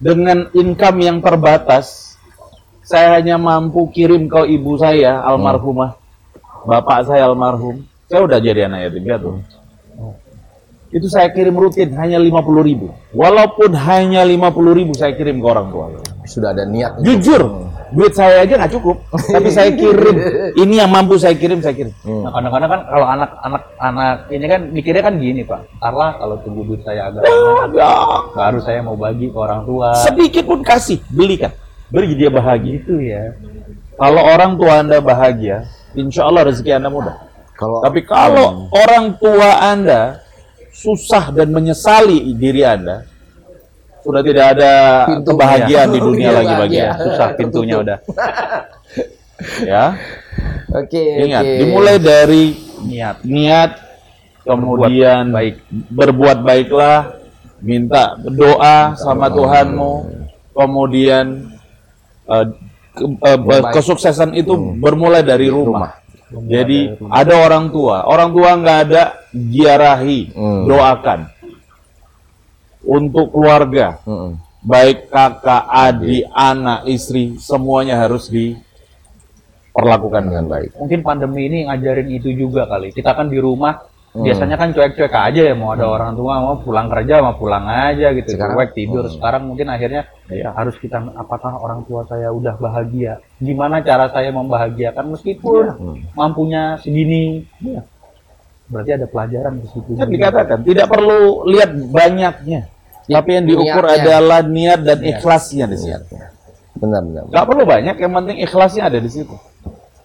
dengan income yang terbatas, saya hanya mampu kirim ke ibu saya almarhumah, bapak saya almarhum. Saya udah jadi anak yatim piatu. Itu saya kirim rutin hanya 50 ribu. Walaupun hanya 50 ribu saya kirim ke orang tua. Sudah ada niat. Jujur, duit saya aja nggak cukup. Tapi saya kirim. Ini yang mampu saya kirim, saya kirim. Nah, kadang-kadang kan kalau anak-anak anak ini kan mikirnya kan gini pak, Karla kalau tunggu duit saya agak banyak, Ya, baru saya mau bagi ke orang tua. sedikit pun kasih, belikan. Beri dia bahagia. Gitu ya. Kalau orang tua Anda bahagia, insya Allah rezeki Anda mudah. Kalau Tapi kalau orang tua Anda susah dan menyesali diri Anda, sudah tidak ada Pintunya. kebahagiaan di dunia lagi bagi. Anda. Susah pintunya udah. Ya, Oke, ingat, oke. dimulai dari Niat. niat, kemudian baik. berbuat baiklah, minta doa sama Tuhanmu, kemudian eh, ke- Berbaik. kesuksesan itu Hmm. bermulai dari rumah. Jadi ada orang tua, orang tua nggak ada giarahi, Hmm. doakan untuk keluarga, Mm-mm. baik kakak, adik, anak, istri, semuanya harus diperlakukan dengan baik. Mungkin pandemi ini ngajarin itu juga kali. Kita kan di rumah biasanya kan cuek-cuek aja ya. Mau ada orang tua mau pulang kerja mau pulang aja gitu. Sekarang- cuek tidur. Sekarang mungkin akhirnya ya harus kita apakah orang tua saya udah bahagia? Gimana cara saya membahagiakan meskipun mampunya segini? Ya. berarti ada pelajaran di situ Kan dikatakan tidak perlu lihat banyaknya, tapi yang diukur Niatnya. adalah niat dan ikhlasnya di situ. Benar, benar. Nggak perlu banyak, yang penting ikhlasnya ada di situ.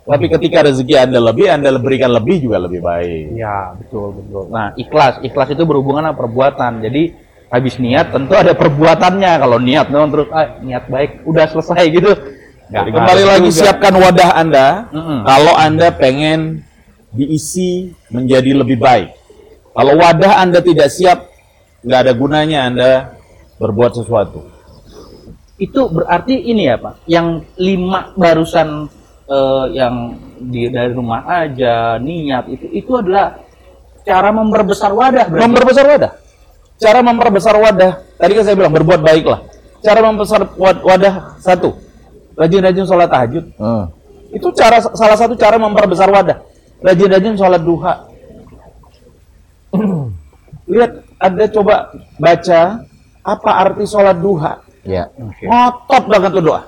Tapi ketika rezeki Anda lebih, Anda berikan lebih juga lebih baik. Ya, betul, betul. Nah, ikhlas. Ikhlas itu berhubungan sama perbuatan. Jadi, habis niat tentu ada perbuatannya. Kalau niat doang terus, ah, niat baik, udah selesai gitu. Jadi kembali lagi juga. siapkan wadah Anda. Mm-mm. Kalau Anda pengen diisi menjadi lebih baik. Kalau wadah Anda tidak siap, nggak ada gunanya Anda berbuat sesuatu. Itu berarti ini ya Pak, yang lima barusan eh, yang di dari rumah aja niat itu itu adalah cara memperbesar wadah berarti. Memperbesar wadah. Cara memperbesar wadah, tadi kan saya bilang berbuat baiklah. Cara membesar wad- wadah satu, rajin-rajin sholat tahajud. Hmm. Itu cara salah satu cara memperbesar wadah. Rajin-rajin sholat duha. Lihat, Anda coba baca apa arti sholat duha. Ya. Ngotot banget tuh doa.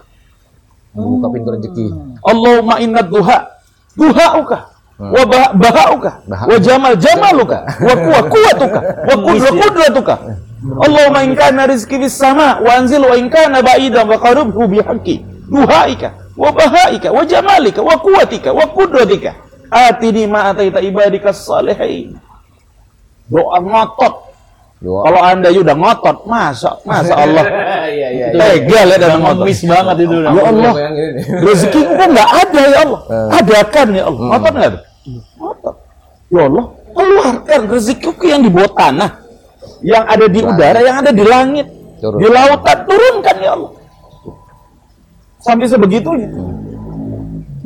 Membuka pintu rezeki. Allahumma inna duha. Duhauka. Wa bah- bahauka. Baha- wa jamal jamaluka. Wa kuwa kuwatuka. Wa kudra kudratuka Allahumma in kana rizqi bis sama wa anzil wa in kana ba'idan wa qaribhu bi haqqi. Duhaika. Wa bahaika. Wa jamalika. Wa kuwatika wa kudratika atini ma ataita ibadika salihin doa ngotot. Kalau anda udah ngotot masa masa Allah Iya iya. tega lihat dan ngotot Ngemis banget itu. Ya Allah. Yang ini nih. Rezeki kok nggak ada ya Allah. Adakan ya Allah. Ngotot nggak? Ngotot. Ya Allah, keluarkan rezekiku yang di bawah tanah, yang ada di udara, yang ada di langit, Turun. di lautan, turunkan ya Allah. Sampai sebegitunya.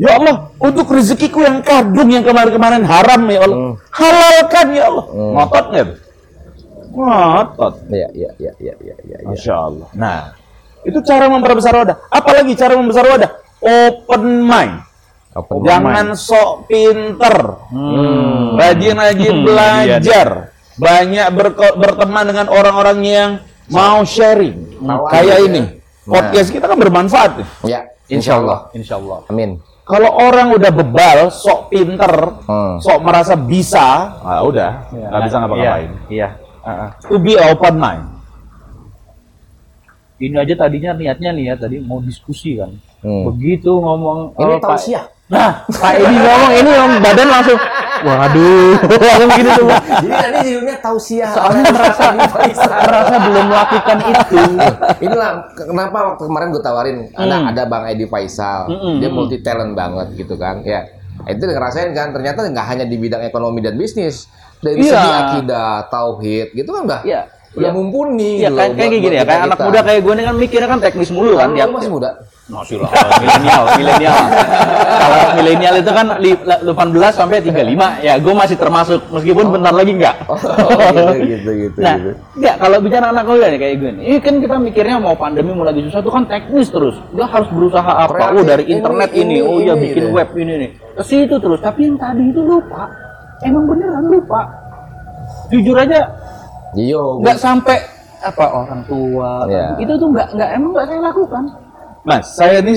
Ya Allah, untuk rezekiku yang kadung yang kemarin-kemarin haram ya Allah, halalkan ya Allah. Ngotot nggak? Ngotot. Iya iya iya iya iya iya. iya. Masya Allah. Nah, itu cara memperbesar wadah. Apalagi cara membesar wadah? Open mind. Open Jangan sok pinter. Hmm. Rajin-rajin belajar. Banyak berko- berteman dengan orang-orang yang mau sharing. Tahu Kayak ini. Podcast kita kan bermanfaat. Ya, insya Allah. Insya Allah. Amin. Kalau orang udah bebal, sok pinter, Hmm. sok merasa bisa, ah udah, nggak bisa ngapa-ngapain. Iya. Heeh. To be open mind. Ini aja tadinya niatnya nih ya tadi mau diskusi kan. Hmm. Begitu ngomong Ini eh, Pak- tausiah. Nah, Pak Edi ngomong ini yang badan langsung waduh, langsung gitu tuh. Jadi tadi judulnya tausiah. Soalnya merasa merasa belum melakukan itu. Inilah kenapa waktu kemarin gue tawarin ada Hmm. ada Bang Edi Faisal, Mm-mm, dia multi talent banget gitu kan, ya. Itu ngerasain kan ternyata nggak hanya di bidang ekonomi dan bisnis, dari Iya. segi akidah, tauhid gitu kan udah Iya. udah Iya. mumpuni Iya gitu kayak loh kayak buat- gini ya, kayak anak muda kayak gue nih kan mikirnya kan teknis mulu kan Lu tiap masih muda. Masih lah, milenial, milenial. Kalau milenial itu kan li- la- 18 sampai 35. Ya, gue masih termasuk meskipun bentar lagi enggak. Oh, gitu gitu gitu. Nah, gitu. enggak kalau bicara anak muda nih kayak gue nih. Ini kan kita mikirnya mau pandemi mau lagi susah itu kan teknis terus. Dia harus berusaha apa? Kreatif, Oh, dari ini, internet ini, ini, oh iya ini, bikin gitu. web ini nih. Ke situ terus, tapi yang tadi itu lupa. Emang beneran lupa. Jujur aja Iyo, nggak sampai apa orang tua Iya. itu tuh nggak nggak emang nggak saya lakukan Mas, saya ini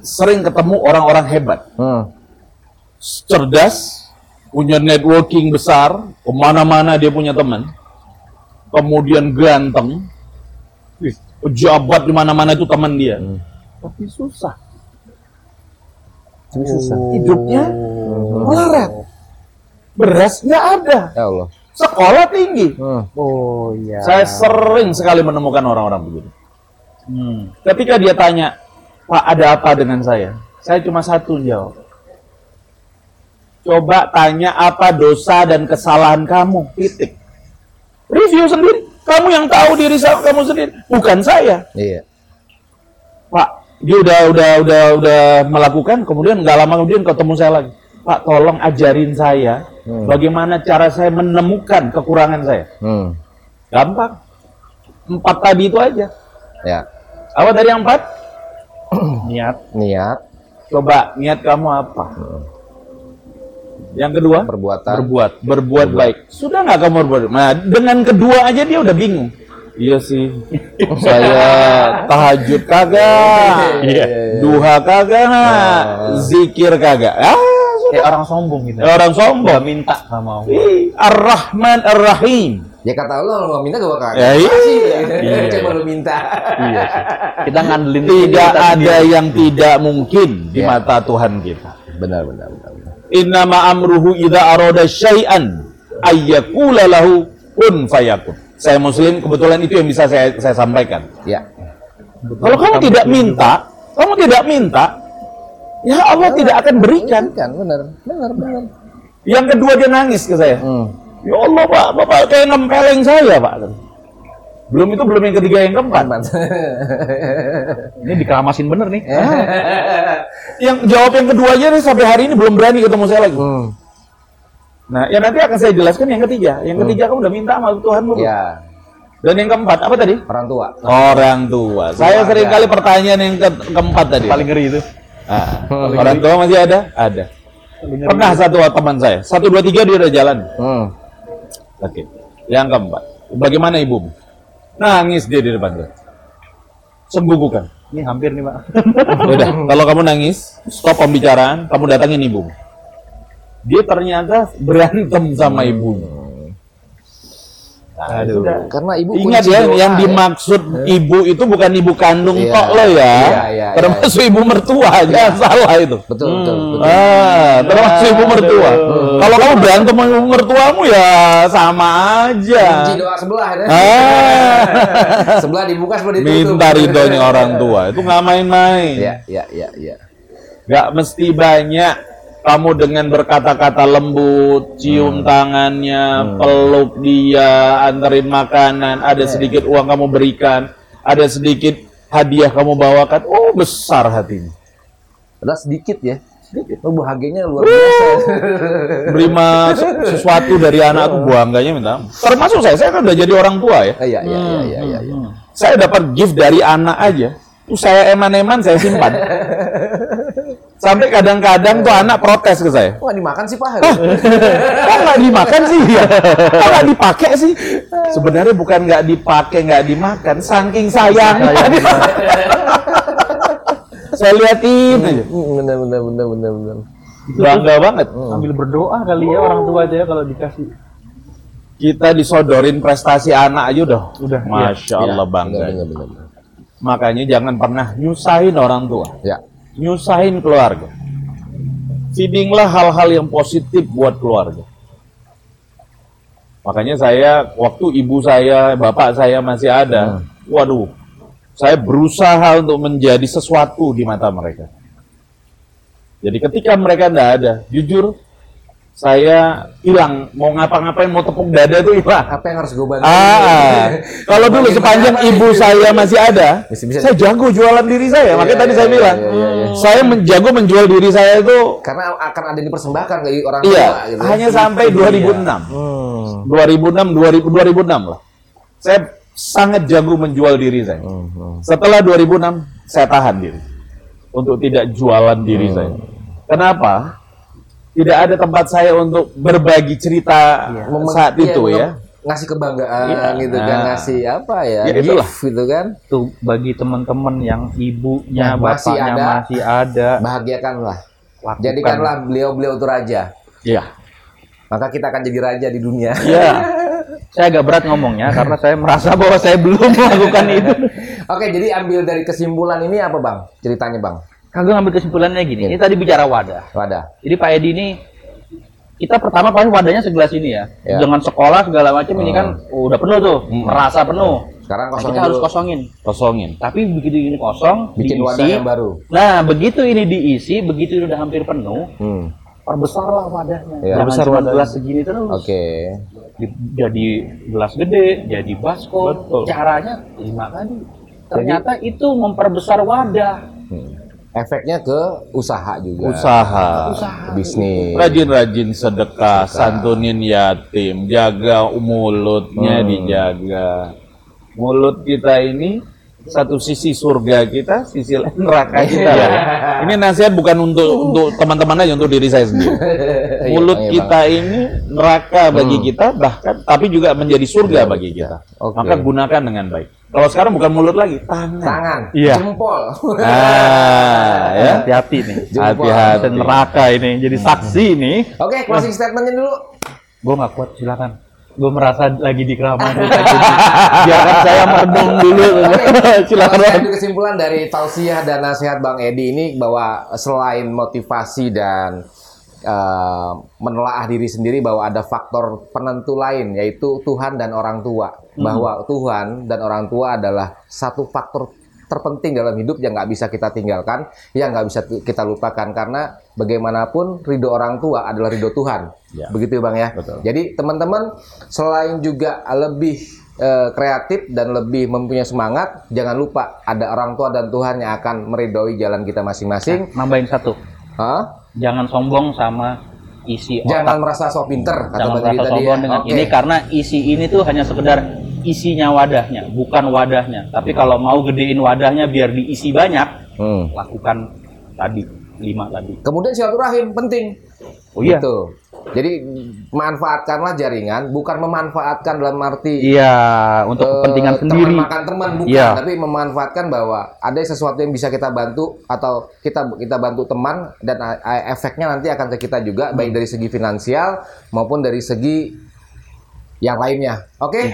sering ketemu orang-orang hebat. Hmm. cerdas, punya networking besar, ke mana-mana dia punya teman, kemudian ganteng, Wih, pejabat di mana-mana itu teman dia, tapi susah, Ini susah. hidupnya melarat, beras nggak ada, Ya Allah. sekolah tinggi. Hmm. oh iya Saya sering sekali menemukan orang-orang begitu. hmm. Ketika dia tanya, Pak ada apa dengan saya? Saya cuma satu jawab. Coba tanya apa dosa dan kesalahan kamu. Titik. Review sendiri. Kamu yang tahu diri kamu sendiri, bukan saya. Iya. Pak, dia udah udah udah udah melakukan, kemudian nggak lama kemudian ketemu saya lagi. Pak, tolong ajarin saya Hmm. bagaimana cara saya menemukan kekurangan saya. Hmm. Gampang. Empat tadi itu aja. Ya. Apa dari yang empat? niat Niat, Coba niat kamu apa? Yang kedua, perbuatan. berbuat, berbuat baik. Sudah nggak kamu berbuat? Nah, dengan kedua aja dia udah bingung. Iya sih, saya tahajud kagak, Iya. duha kagak, zikir kagak. Ah, kayak orang sombong gitu orang nggak sombong. minta sama Allah Ar-Rahman Ar-Rahim. Ya kata lo, lo minta gak bakal. Ya, iya. Iya. Coba lo minta. iya sih. kita ngandelin Tidak kita ada sendiri. yang tidak mungkin di Ya. mata Tuhan kita. Benar, benar, benar. benar. Innama amruhu idza arada syai'an ayyakula lahu kun fayakun. Saya muslim kebetulan itu yang bisa saya saya sampaikan. Ya. Kalau kamu tidak minta, kamu tidak minta, ya Allah tidak akan berikan. Kan, benar, benar, benar. Yang kedua dia nangis ke saya. Hmm. Ya Allah Pak, Bapak kayak nempeleng saya Pak. Belum itu belum yang ketiga yang keempat. Ini dikeramasin bener nih. Yang jawab yang keduanya nih sampai hari ini belum berani ketemu saya lagi. Hmm. Nah, ya nanti akan saya jelaskan yang ketiga. Yang ketiga kamu udah minta sama Tuhan belum? Ya, Dan yang keempat apa tadi? orang tua. Orang tua. Saya sering kali pertanyaan yang ke- keempat tadi. Paling ngeri itu. Ah, orang tua masih ada? Ada. Pernah satu teman saya, satu dua tiga dia udah jalan. Hmm. Oke. Yang keempat, bagaimana ibumu? Nangis dia di depan. Sembuh bukan? Ini hampir nih, Pak. Udah, kalau kamu nangis, stop pembicaraan, kamu datangin ibumu. Dia ternyata berantem sama ibunya. Nah, Aduh. sudah. Karena ibu Ingat ya, doa, yang ya. dimaksud ibu itu bukan ibu kandung Iya. tok lo ya. Iya, iya, Termasuk ibu mertua, jangan salah itu. Betul, betul, betul. Ah, termasuk ibu mertua. Kalau kamu berantem sama ibu mertuamu ya sama aja. Kunci doa sebelah ya. Ah, sebelah dibuka, sebelah ditutup. minta ridhonya orang tua itu nggak main-main. Ya, ya, ya, ya. Nggak mesti banyak kamu dengan berkata-kata lembut, cium tangannya, peluk dia, anterin makanan, ada sedikit uang kamu berikan, ada sedikit hadiah kamu bawakan, oh besar hatinya. Padahal sedikit ya. Sedikit. Oh, bahagianya luar biasa. Beri mas- sesuatu dari anak tuh bangganya minta. Termasuk saya, saya kan udah jadi orang tua ya. Iya, iya, iya, iya, iya. iya. Saya dapat gift dari anak aja. Tuh saya eman-eman saya simpan. Sampai kadang-kadang tuh anak protes ke saya. Kok nggak dimakan sih, Pak? Kok nggak dimakan sih ya? Kok nggak dipakai sih? Sebenarnya bukan nggak dipakai, nggak dimakan, saking sayang. Saya liatin aja. Hmm, Bener, bener, bener, bener, bener. Bangga banget. Sambil berdoa kali ya orang tua itu ya kalau dikasih. Kita disodorin prestasi anak aja udah. Udah, Masya Allah bangga. Bener, bener, bener. Makanya jangan pernah nyusahin orang tua. Ya. Nyusahin keluarga. Feedinglah hal-hal yang positif buat keluarga. Makanya saya, waktu ibu saya, bapak saya masih ada, waduh, saya berusaha untuk menjadi sesuatu di mata mereka. Jadi ketika mereka tidak ada, jujur, saya hilang. Mau ngapa-ngapain, mau tepuk dada tuh hilang. Apa yang harus gue bantu? Ah, kalau dulu sepanjang ibu saya masih ada, Bisa- bisa. saya jago jualan diri saya. Makanya Iya, tadi iya, saya iya, bilang, iya, iya, iya. saya menjago menjual diri saya itu, Karena akan ada dipersembahkan ke orang iya, tua. Gitu. hanya sampai 2006, Hmm. 2006, 2000, 2006 lah. Saya sangat jago menjual diri saya. Hmm. Setelah 2006, saya tahan diri untuk tidak jualan diri Hmm. saya. Kenapa? Tidak ada tempat saya untuk berbagi cerita Mem- saat iya, itu ya. Ngasih kebanggaan Iya. gitu kan, Nah. ngasih apa ya? Ya, itulah. gift gitu kan. Tuh bagi teman-teman yang ibunya, Yang masih bapaknya ada. masih ada. Bahagiakanlah. lakukan. Jadikanlah beliau-beliau itu raja. Iya. Maka kita akan jadi raja di dunia. Iya. Saya agak berat ngomongnya karena saya merasa bahwa saya belum melakukan itu. Oke, jadi ambil dari kesimpulan ini apa bang? Ceritanya bang? Kagak ngambil kesimpulannya gini. Ini tadi bicara wadah. Wadah. Jadi Pak Edi ini kita pertama paling wadahnya segelas ini ya. Ya. Dengan sekolah segala macam ini kan udah penuh tuh, merasa penuh. Sekarang Nah, kosongin kita harus kosongin. Kosongin. Tapi begitu ini kosong, Bikin diisi. wadah yang baru. Nah, begitu ini diisi, begitu ini udah hampir penuh, Hmm. perbesarlah wadahnya. Iya. Jangan Perbesar wadahnya. gelas segini terus. Oke. Di- Jadi gelas gede, jadi baskom. Caranya lima kali. Ternyata itu memperbesar wadah. Hmm. Efeknya ke usaha juga. Usaha. Bisnis. Rajin-rajin sedekah, santunin yatim, jaga mulutnya dijaga. Mulut kita ini satu sisi surga kita, sisi lain neraka kita. ya. Ini nasihat bukan untuk untuk teman-teman aja, untuk diri saya sendiri. Mulut Iya, kita ini neraka bagi kita, bahkan tapi juga menjadi surga bagi kita. Oke. Maka gunakan dengan baik. Kalau sekarang bukan mulut lagi, tangan. Tangan. Iya. Jempol. Nah, ya. Hati-hati nih. Jempol. Hati-hati. Dan neraka ini jadi saksi nih. Oke, closing statementnya dulu. Gue nggak kuat, silakan. Gue merasa lagi di keramat. Biarkan saya merenung dulu. silakan. Kalau saya Bang. ambil kesimpulan dari tausiah dan nasihat Bang Edi ini bahwa selain motivasi dan eh, menelaah diri sendiri bahwa ada faktor penentu lain yaitu Tuhan dan orang tua. Bahwa Tuhan dan orang tua adalah satu faktor terpenting dalam hidup yang nggak bisa kita tinggalkan, yang nggak bisa kita lupakan karena bagaimanapun ridho orang tua adalah ridho Tuhan. Ya. Begitu bang ya. Betul. Jadi teman-teman selain juga lebih eh, kreatif dan lebih mempunyai semangat, jangan lupa ada orang tua dan Tuhan yang akan meridhoi jalan kita masing-masing. Nambahin satu. Hah? Jangan sombong sama isi Jangan otak. merasa so pinter kata Jangan merasa tadi sombong ya. dengan Oke. ini karena isi ini tuh hanya sekedar isinya wadahnya, bukan wadahnya. Tapi kalau mau gedein wadahnya biar diisi banyak, Hmm. lakukan tadi lima tadi. Kemudian silaturahim penting. Oh iya. Gitu. Jadi manfaatkanlah jaringan, bukan memanfaatkan dalam arti Iya, untuk eh, kepentingan teman sendiri. makan teman bukan, Iya. tapi memanfaatkan bahwa ada sesuatu yang bisa kita bantu atau kita kita bantu teman dan efeknya nanti akan ke kita juga Hmm. baik dari segi finansial maupun dari segi yang lainnya. Oke.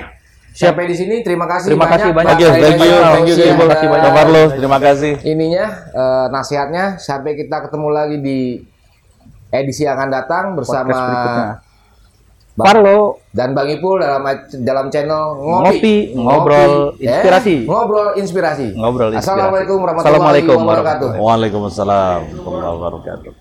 Siap. Sampai di sini terima kasih Terima kasih banyak. Oke, Pak thank you, thank you, Iya, terima kasih Bang Carlos, terima kasih. ininya eh, nasihatnya sampai kita ketemu lagi di edisi yang akan datang bersama berikutnya. Parlo. dan Bang Ipul dalam dalam channel ngopi, Ngopi, ngobrol eh, inspirasi. ngobrol inspirasi. Ngobrol inspirasi. Assalamualaikum warahmatullahi Assalamualaikum wabarakatuh. Waalaikumsalam warahmatullahi wabarakatuh.